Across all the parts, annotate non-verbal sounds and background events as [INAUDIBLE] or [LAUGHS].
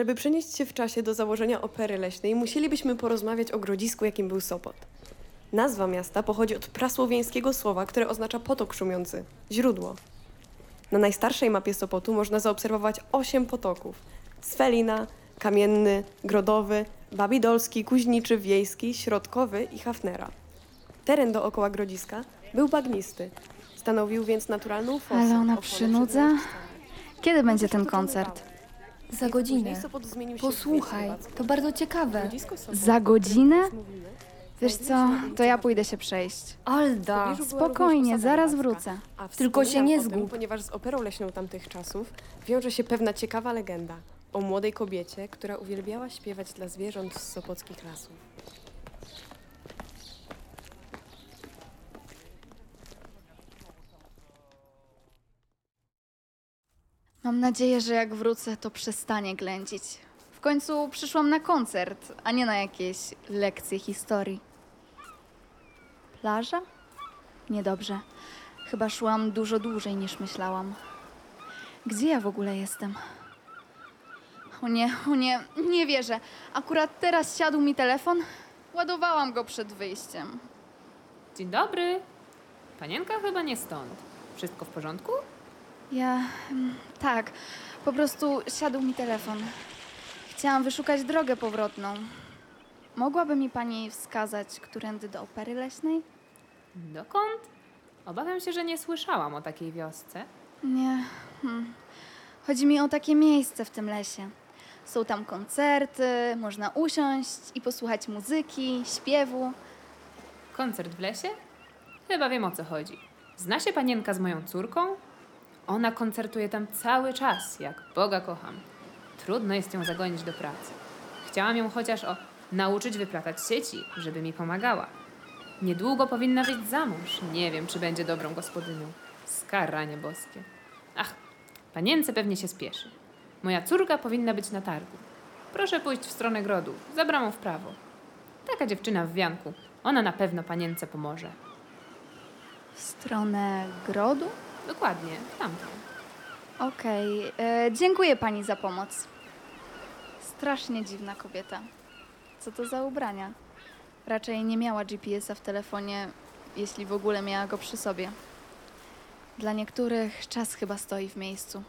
Żeby przenieść się w czasie do założenia opery leśnej, musielibyśmy porozmawiać o grodzisku, jakim był Sopot. Nazwa miasta pochodzi od prasłowiańskiego słowa, które oznacza potok szumiący źródło. Na najstarszej mapie Sopotu można zaobserwować osiem potoków: Sfelina, Kamienny, Grodowy, Babidolski, Kuźniczy, Wiejski, Środkowy i Hafnera. Teren dookoła grodziska był bagnisty. Stanowił więc naturalną fosę. Ale ona przynudza? Kiedy będzie ten koncert? Za godzinę. Posłuchaj, to bardzo ciekawe. Za godzinę? mówimy, Wiesz co, to ja pójdę się przejść. Alda, Spokojnie, zaraz wrócę. Tylko się nie zgub. ponieważ z operą leśną tamtych czasów wiąże się pewna ciekawa legenda o młodej kobiecie, która uwielbiała śpiewać dla zwierząt z sopockich lasów. Mam nadzieję, że jak wrócę, to przestanie ględzić. W końcu przyszłam na koncert, a nie na jakieś lekcje historii. Plaża? Niedobrze. Chyba szłam dużo dłużej niż myślałam. Gdzie ja w ogóle jestem? O nie, o nie, nie wierzę. Akurat teraz siadł mi telefon. Ładowałam go przed wyjściem. Dzień dobry. Panienka chyba nie stąd. Wszystko w porządku? Ja. mm, Tak, po prostu siadł mi telefon. Chciałam wyszukać drogę powrotną. Mogłaby mi pani wskazać, którędy do opery leśnej? Dokąd? Obawiam się, że nie słyszałam o takiej wiosce. Nie. Hmm. Chodzi mi o takie miejsce w tym lesie. Są tam koncerty, można usiąść i posłuchać muzyki, śpiewu. Koncert w lesie? Chyba wiem o co chodzi. Zna się panienka z moją córką? Ona koncertuje tam cały czas, jak Boga kocham. Trudno jest ją zagonić do pracy. Chciałam ją chociaż o nauczyć wyplatać sieci, żeby mi pomagała. Niedługo powinna wyjść za mąż. Nie wiem, czy będzie dobrą gospodynią. Skaranie boskie. Ach, panience pewnie się spieszy. Moja córka powinna być na targu. Proszę pójść w stronę grodu, za bramą w prawo. Taka dziewczyna w wianku. Ona na pewno panience pomoże. W stronę grodu? Dokładnie, w tamtą. Okej, e, dziękuję pani za pomoc. Strasznie dziwna kobieta. Co to za ubrania? Raczej nie miała GPS-a w telefonie, jeśli w ogóle miała go przy sobie. Dla niektórych czas chyba stoi w miejscu.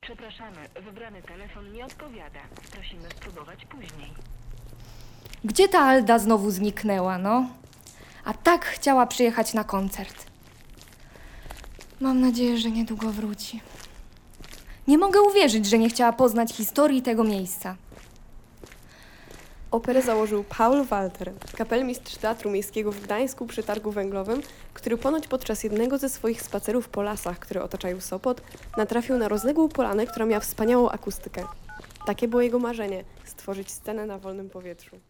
Przepraszamy, wybrany telefon nie odpowiada. Prosimy spróbować później. Gdzie ta Alda znowu zniknęła, no? A tak chciała przyjechać na koncert. Mam nadzieję, że niedługo wróci. Nie mogę uwierzyć, że nie chciała poznać historii tego miejsca. Operę założył Paul Walter, kapelmistrz Teatru Miejskiego w Gdańsku przy Targu Węglowym, który ponoć podczas jednego ze swoich spacerów po lasach, które otaczają Sopot, natrafił na rozległą polanę, która miała wspaniałą akustykę. Takie było jego marzenie – stworzyć scenę na wolnym powietrzu.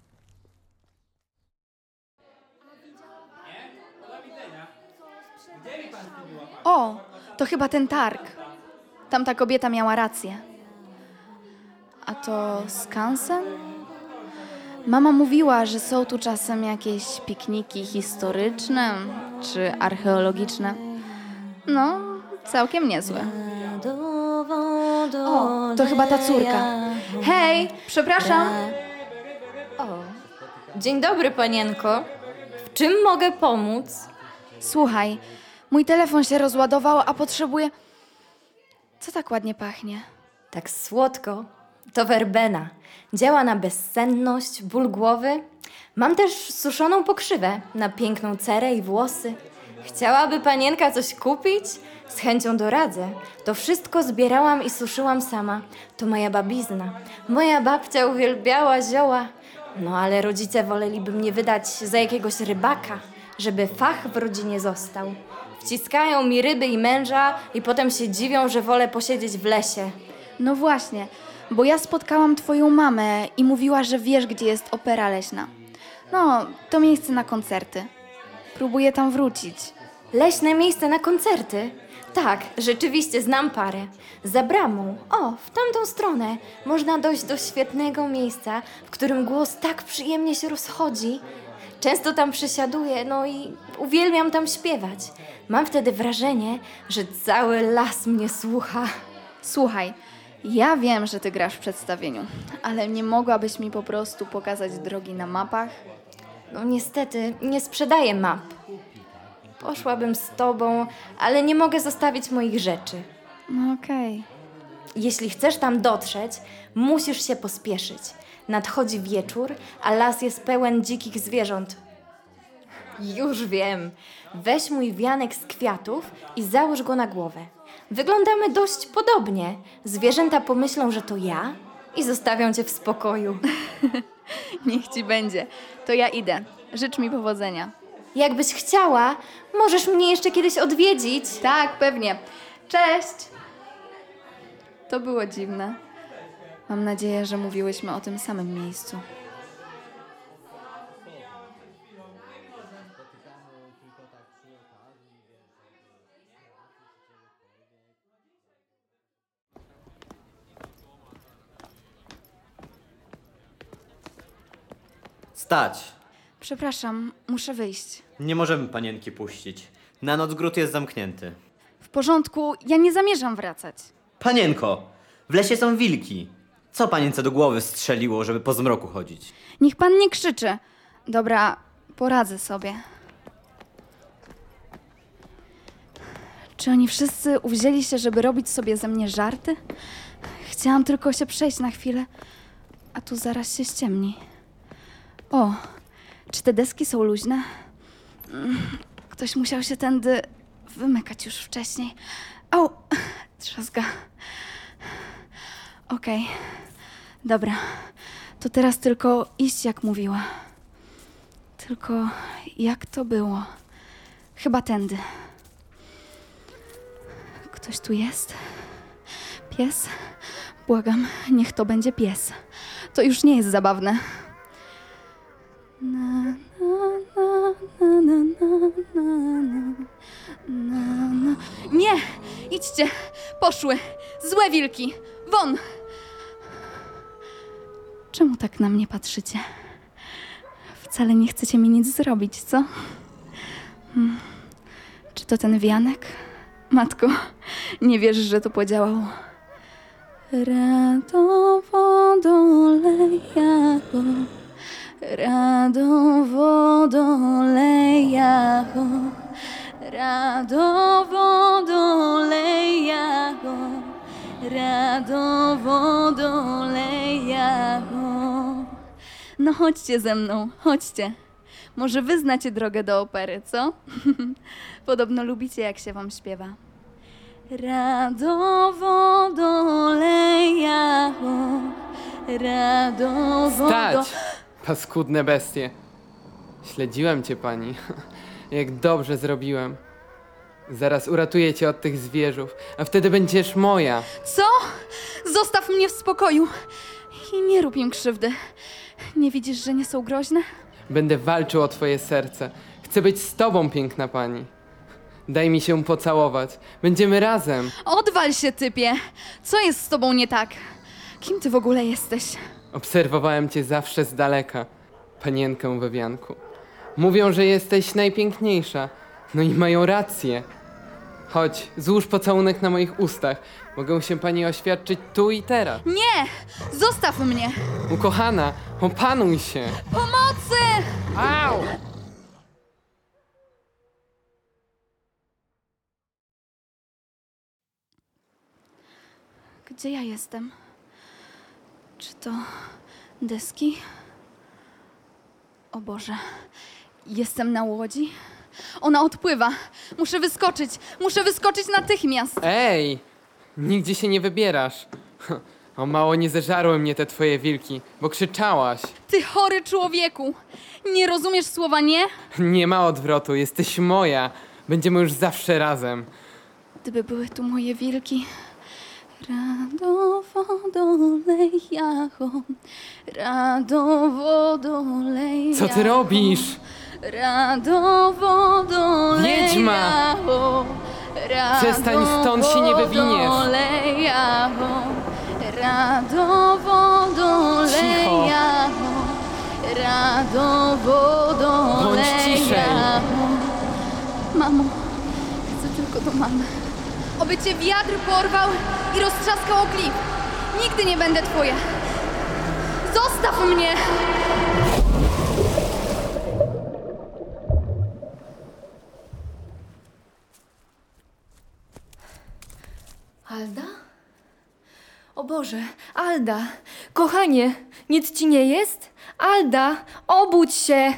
O, to chyba ten targ. Tamta kobieta miała rację. A to skansen? Mama mówiła, że są tu czasem jakieś pikniki historyczne czy archeologiczne. No, całkiem niezłe. O, to chyba ta córka. Hej, przepraszam. O, dzień dobry, panienko. W czym mogę pomóc? Słuchaj, mój telefon się rozładował, a potrzebuję. Co tak ładnie pachnie? Tak słodko. To werbena. Działa na bezsenność, ból głowy. Mam też suszoną pokrzywę na piękną cerę i włosy. Chciałaby panienka coś kupić? Z chęcią doradzę. To wszystko zbierałam i suszyłam sama. To moja babizna. Moja babcia uwielbiała zioła. No ale rodzice woleliby mnie wydać za jakiegoś rybaka, żeby fach w rodzinie został. Wciskają mi ryby i męża i potem się dziwią, że wolę posiedzieć w lesie. No właśnie, bo ja spotkałam twoją mamę i mówiła, że wiesz, gdzie jest opera leśna. No, to miejsce na koncerty. Próbuję tam wrócić. Leśne miejsce na koncerty? Tak, rzeczywiście znam parę. Za bramą, o, w tamtą stronę, można dojść do świetnego miejsca, w którym głos tak przyjemnie się rozchodzi. Często tam przysiaduję, no i Uwielbiam tam śpiewać. Mam wtedy wrażenie, że cały las mnie słucha. Słuchaj, ja wiem, że ty grasz w przedstawieniu, ale nie mogłabyś mi po prostu pokazać drogi na mapach? No niestety, nie sprzedaję map. Poszłabym z tobą, ale nie mogę zostawić moich rzeczy. No okej. Jeśli chcesz tam dotrzeć, musisz się pospieszyć. Nadchodzi wieczór, a las jest pełen dzikich zwierząt. Już wiem. Weź mój wianek z kwiatów i załóż go na głowę. Wyglądamy dość podobnie. Zwierzęta pomyślą, że to ja i zostawią cię w spokoju. [LAUGHS] Niech ci będzie. To ja idę. Życz mi powodzenia. Jakbyś chciała, możesz mnie jeszcze kiedyś odwiedzić. Tak, pewnie. Cześć! To było dziwne. Mam nadzieję, że mówiłyśmy o tym samym miejscu. Stać! Przepraszam, muszę wyjść. Nie możemy panienki puścić. Na noc gród jest zamknięty. W porządku, ja nie zamierzam wracać. Panienko! W lesie są wilki. Co panience do głowy strzeliło, żeby po zmroku chodzić? Niech pan nie krzyczy. Dobra, poradzę sobie. Czy oni wszyscy uwzięli się, żeby robić sobie ze mnie żarty? Chciałam tylko się przejść na chwilę, a tu zaraz się ściemni. O, czy te deski są luźne? Mm, Ktoś musiał się tędy wymykać już wcześniej. Au, trzasga. Okej, dobra. To teraz tylko iść, jak mówiła. Tylko jak to było? Chyba tędy. Ktoś tu jest? Pies? Błagam, niech to będzie pies. To już nie jest zabawne. Nie! Idźcie! Poszły! Złe wilki! Won! Czemu tak na mnie patrzycie? Wcale nie chcecie mi nic zrobić, co? Hmm. Czy to ten wianek? Matko, nie wierzysz, że to podziałało. Radowo dolejało, Radą wodą leja go, radą wodą leja go, radą wodą leja go. No chodźcie ze mną, chodźcie. Może wy znacie drogę do opery, co? [LAUGHS] Podobno lubicie, jak się wam śpiewa. Rado wodą leja go, radą wodą... Stać! Paskudne bestie. Śledziłem cię, pani. [LAUGHS] Jak dobrze zrobiłem. Zaraz uratuję cię od tych zwierzów, a wtedy będziesz moja. Co? Zostaw mnie w spokoju i nie rób im krzywdy. Nie widzisz, że nie są groźne? Będę walczył o twoje serce. Chcę być z tobą, piękna pani. Daj mi się pocałować. Będziemy razem. Odwal się, typie! Co jest z tobą nie tak? Kim ty w ogóle jesteś? Obserwowałem cię zawsze z daleka, panienkę we wianku. Mówią, że jesteś najpiękniejsza. No i mają rację. Chodź, złóż pocałunek na moich ustach. Mogę się pani oświadczyć tu i teraz. Nie! Zostaw mnie! Ukochana, opanuj się. Pomocy! Au! Gdzie ja jestem? Czy to deski? O Boże, jestem na łodzi? Ona odpływa. Muszę wyskoczyć. Muszę wyskoczyć natychmiast. Ej! Nigdzie się nie wybierasz. O mało nie zeżarły mnie te twoje wilki, bo krzyczałaś. Ty chory człowieku. Nie rozumiesz słowa nie? Nie ma odwrotu, jesteś moja. Będziemy już zawsze razem. Gdyby były tu moje wilki. Rado wodolejachom, rado wodolejachom. Co ty robisz? Rado Wiedźma! wodolejachom, rado Przestań, stąd się nie wywiniesz. wodolejachom, Rado wodolejachom, rado wodolejachom. Mamo, chcę tylko do mamy. Oby cię wiatr porwał i roztrzaskał o klif. Nigdy nie będę twoja. Zostaw mnie! Alda? O Boże, Alda, kochanie, nic ci nie jest? Alda, obudź się!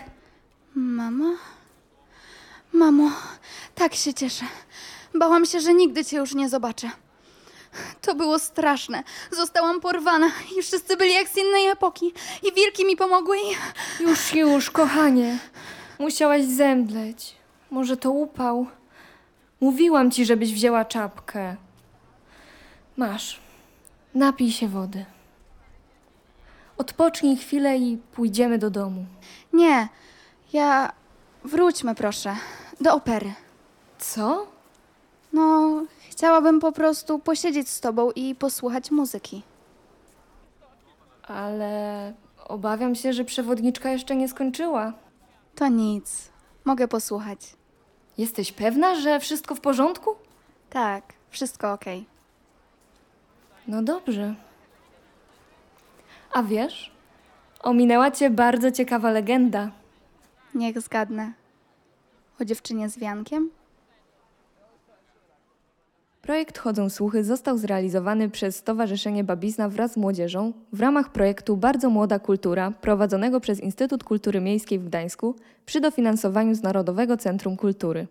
Mamo? Mamo, tak się cieszę. Bałam się, że nigdy cię już nie zobaczę. To było straszne. Zostałam porwana i wszyscy byli jak z innej epoki. I wilki mi pomogły i... Już, już, kochanie. Musiałaś zemdleć. Może to upał. Mówiłam ci, żebyś wzięła czapkę. Masz. Napij się wody. Odpocznij chwilę i pójdziemy do domu. Nie, ja... Wróćmy proszę. Do opery. Co? No, chciałabym po prostu posiedzieć z tobą i posłuchać muzyki. Ale obawiam się, że przewodniczka jeszcze nie skończyła. To nic. Mogę posłuchać. Jesteś pewna, że wszystko w porządku? Tak, wszystko okej. No dobrze. A wiesz, ominęła cię bardzo ciekawa legenda. Niech zgadnę. O dziewczynie z wiankiem? Projekt Chodzą Słuchy został zrealizowany przez Stowarzyszenie Babizna wraz z młodzieżą w ramach projektu Bardzo Młoda Kultura prowadzonego przez Instytut Kultury Miejskiej w Gdańsku przy dofinansowaniu z Narodowego Centrum Kultury.